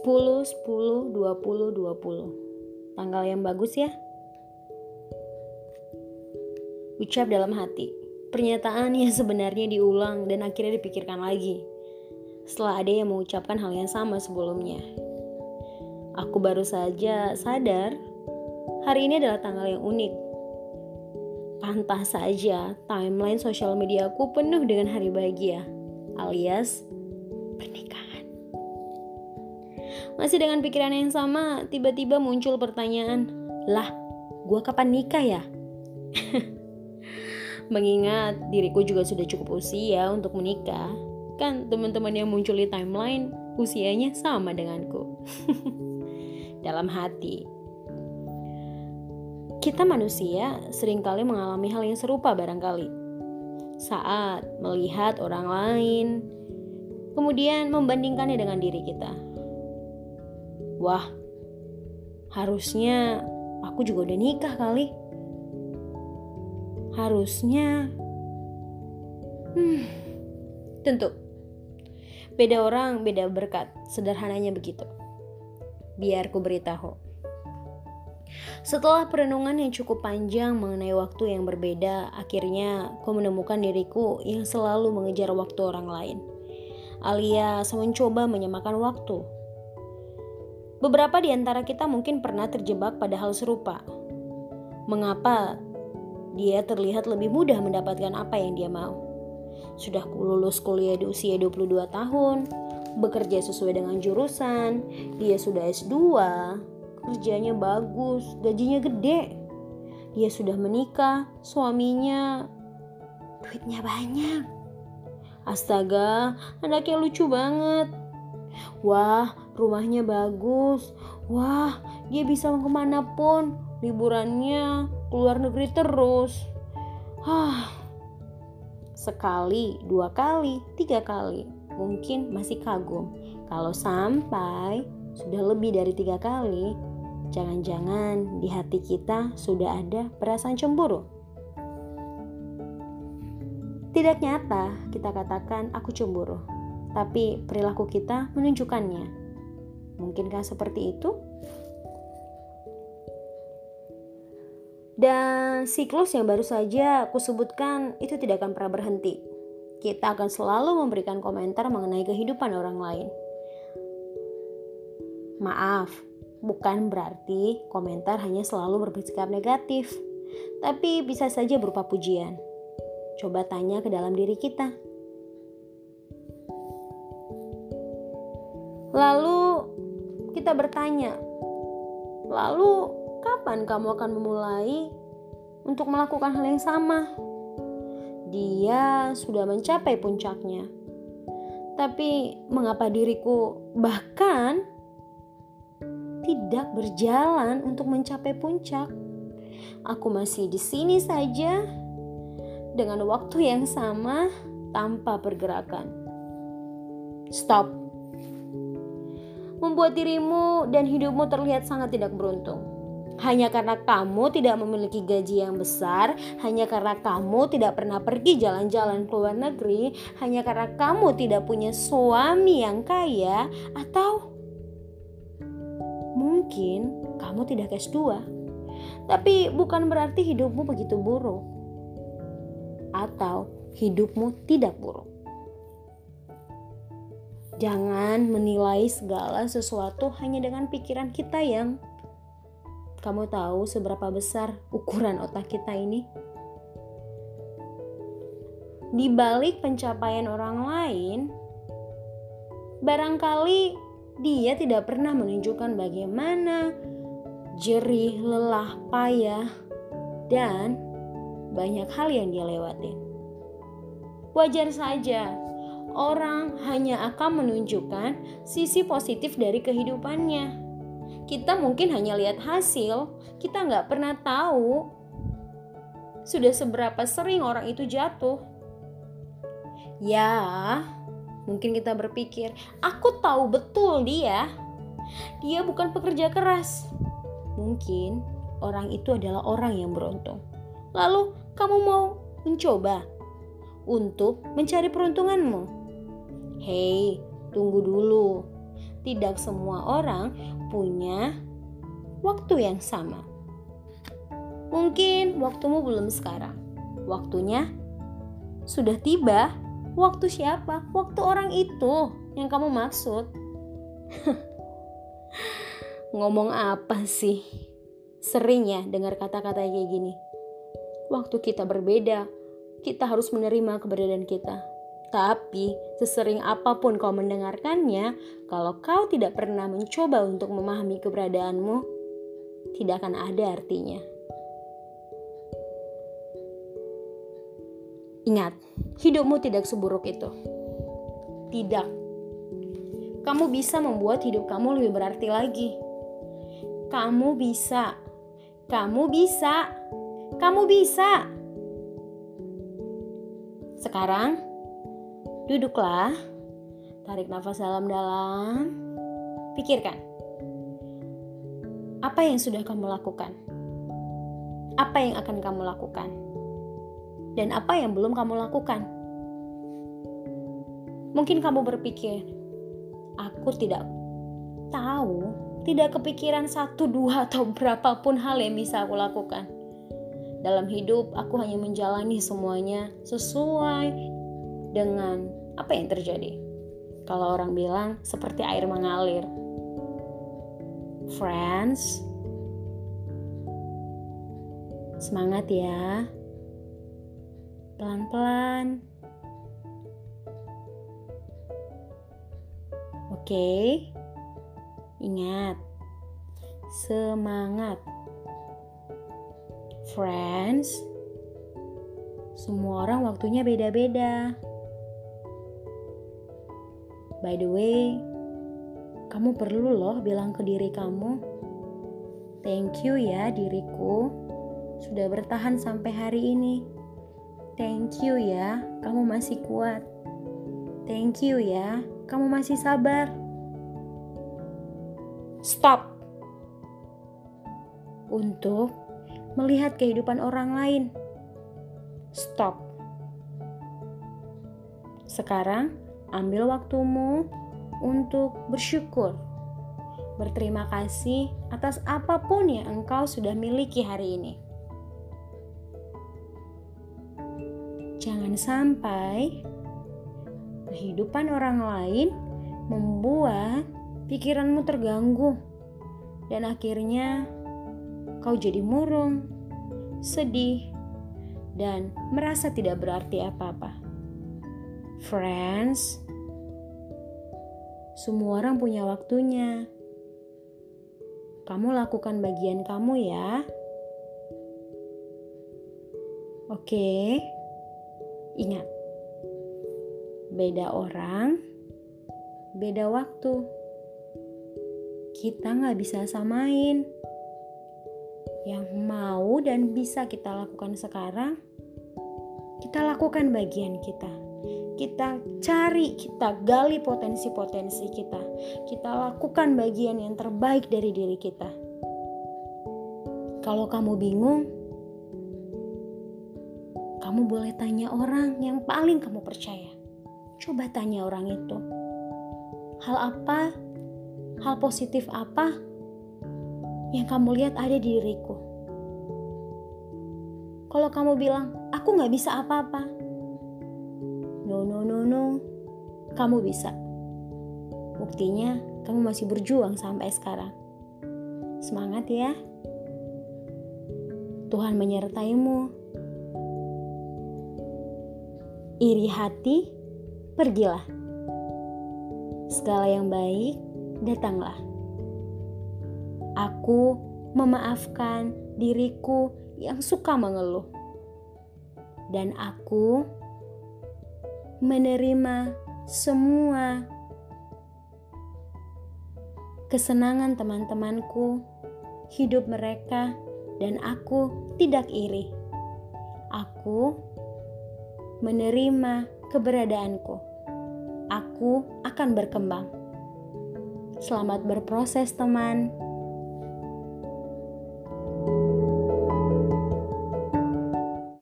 10, 10, 20, 20. Tanggal yang bagus ya. Ucap dalam hati. Pernyataan yang sebenarnya diulang dan akhirnya dipikirkan lagi. Setelah ada yang mengucapkan hal yang sama sebelumnya. Aku baru saja sadar hari ini adalah tanggal yang unik. Pantas saja timeline sosial media aku penuh dengan hari bahagia alias pernikahan. Masih dengan pikiran yang sama, tiba-tiba muncul pertanyaan, lah, gua kapan nikah ya? Mengingat diriku juga sudah cukup usia untuk menikah, kan teman-teman yang muncul di timeline usianya sama denganku. Dalam hati, kita manusia sering kali mengalami hal yang serupa barangkali saat melihat orang lain, kemudian membandingkannya dengan diri kita. Wah, harusnya aku juga udah nikah kali. Harusnya, hmm, tentu beda orang, beda berkat, sederhananya begitu. Biar ku beritahu. Setelah perenungan yang cukup panjang mengenai waktu yang berbeda, akhirnya aku menemukan diriku yang selalu mengejar waktu orang lain, alias mencoba menyamakan waktu. Beberapa di antara kita mungkin pernah terjebak pada hal serupa. Mengapa dia terlihat lebih mudah mendapatkan apa yang dia mau? Sudah lulus kuliah di usia 22 tahun, bekerja sesuai dengan jurusan, dia sudah S2, kerjanya bagus, gajinya gede. Dia sudah menikah, suaminya duitnya banyak. Astaga, anaknya lucu banget. Wah, rumahnya bagus. Wah, dia bisa ke mana pun. Liburannya keluar negeri terus. Hah, sekali, dua kali, tiga kali. Mungkin masih kagum. Kalau sampai sudah lebih dari tiga kali, Jangan-jangan di hati kita sudah ada perasaan cemburu. Tidak nyata kita katakan aku cemburu, tapi perilaku kita menunjukkannya. Mungkinkah seperti itu? Dan siklus yang baru saja aku sebutkan itu tidak akan pernah berhenti. Kita akan selalu memberikan komentar mengenai kehidupan orang lain. Maaf, Bukan berarti komentar hanya selalu bersikap negatif, tapi bisa saja berupa pujian. Coba tanya ke dalam diri kita. Lalu kita bertanya, lalu kapan kamu akan memulai untuk melakukan hal yang sama? Dia sudah mencapai puncaknya. Tapi mengapa diriku bahkan tidak berjalan untuk mencapai puncak. Aku masih di sini saja dengan waktu yang sama tanpa pergerakan. Stop. Membuat dirimu dan hidupmu terlihat sangat tidak beruntung. Hanya karena kamu tidak memiliki gaji yang besar, hanya karena kamu tidak pernah pergi jalan-jalan ke luar negeri, hanya karena kamu tidak punya suami yang kaya, atau Mungkin kamu tidak S2, tapi bukan berarti hidupmu begitu buruk. Atau hidupmu tidak buruk. Jangan menilai segala sesuatu hanya dengan pikiran kita yang kamu tahu seberapa besar ukuran otak kita ini? Di balik pencapaian orang lain, barangkali dia tidak pernah menunjukkan bagaimana jerih, lelah, payah, dan banyak hal yang dia lewati. Wajar saja, orang hanya akan menunjukkan sisi positif dari kehidupannya. Kita mungkin hanya lihat hasil, kita nggak pernah tahu sudah seberapa sering orang itu jatuh. Ya, Mungkin kita berpikir, aku tahu betul dia. Dia bukan pekerja keras. Mungkin orang itu adalah orang yang beruntung. Lalu kamu mau mencoba untuk mencari peruntunganmu. Hei, tunggu dulu. tidak semua orang punya waktu yang sama. Mungkin waktumu belum sekarang. Waktunya sudah tiba. Waktu siapa? Waktu orang itu yang kamu maksud. Ngomong apa sih? Sering ya dengar kata-kata kayak gini. Waktu kita berbeda, kita harus menerima keberadaan kita. Tapi, sesering apa pun kau mendengarkannya, kalau kau tidak pernah mencoba untuk memahami keberadaanmu, tidak akan ada artinya. Ingat, hidupmu tidak seburuk itu. Tidak. Kamu bisa membuat hidup kamu lebih berarti lagi. Kamu bisa. Kamu bisa. Kamu bisa. Sekarang, duduklah. Tarik nafas dalam-dalam. Pikirkan. Apa yang sudah kamu lakukan? Apa yang akan kamu lakukan? dan apa yang belum kamu lakukan. Mungkin kamu berpikir, aku tidak tahu, tidak kepikiran satu, dua, atau berapapun hal yang bisa aku lakukan. Dalam hidup, aku hanya menjalani semuanya sesuai dengan apa yang terjadi. Kalau orang bilang, seperti air mengalir. Friends, semangat ya! pelan-pelan. Oke, ingat, semangat, friends. Semua orang waktunya beda-beda. By the way, kamu perlu loh bilang ke diri kamu, "Thank you ya, diriku, sudah bertahan sampai hari ini." Thank you ya, kamu masih kuat. Thank you ya, kamu masih sabar. Stop. Untuk melihat kehidupan orang lain. Stop. Sekarang, ambil waktumu untuk bersyukur. Berterima kasih atas apa pun yang engkau sudah miliki hari ini. Jangan sampai kehidupan orang lain membuat pikiranmu terganggu dan akhirnya kau jadi murung, sedih, dan merasa tidak berarti apa-apa. Friends, semua orang punya waktunya. Kamu lakukan bagian kamu ya. Oke. Ingat, beda orang, beda waktu. Kita nggak bisa samain. Yang mau dan bisa kita lakukan sekarang, kita lakukan bagian kita. Kita cari, kita gali potensi-potensi kita. Kita lakukan bagian yang terbaik dari diri kita. Kalau kamu bingung, kamu boleh tanya orang yang paling kamu percaya. Coba tanya orang itu. Hal apa, hal positif apa yang kamu lihat ada di diriku? Kalau kamu bilang, aku gak bisa apa-apa. Kamu bisa. Buktinya, kamu masih berjuang sampai sekarang. Semangat ya. Tuhan menyertaimu iri hati, pergilah. Segala yang baik, datanglah. Aku memaafkan diriku yang suka mengeluh, dan aku menerima semua kesenangan teman-temanku, hidup mereka, dan aku tidak iri. Aku menerima keberadaanku. Aku akan berkembang. Selamat berproses, teman.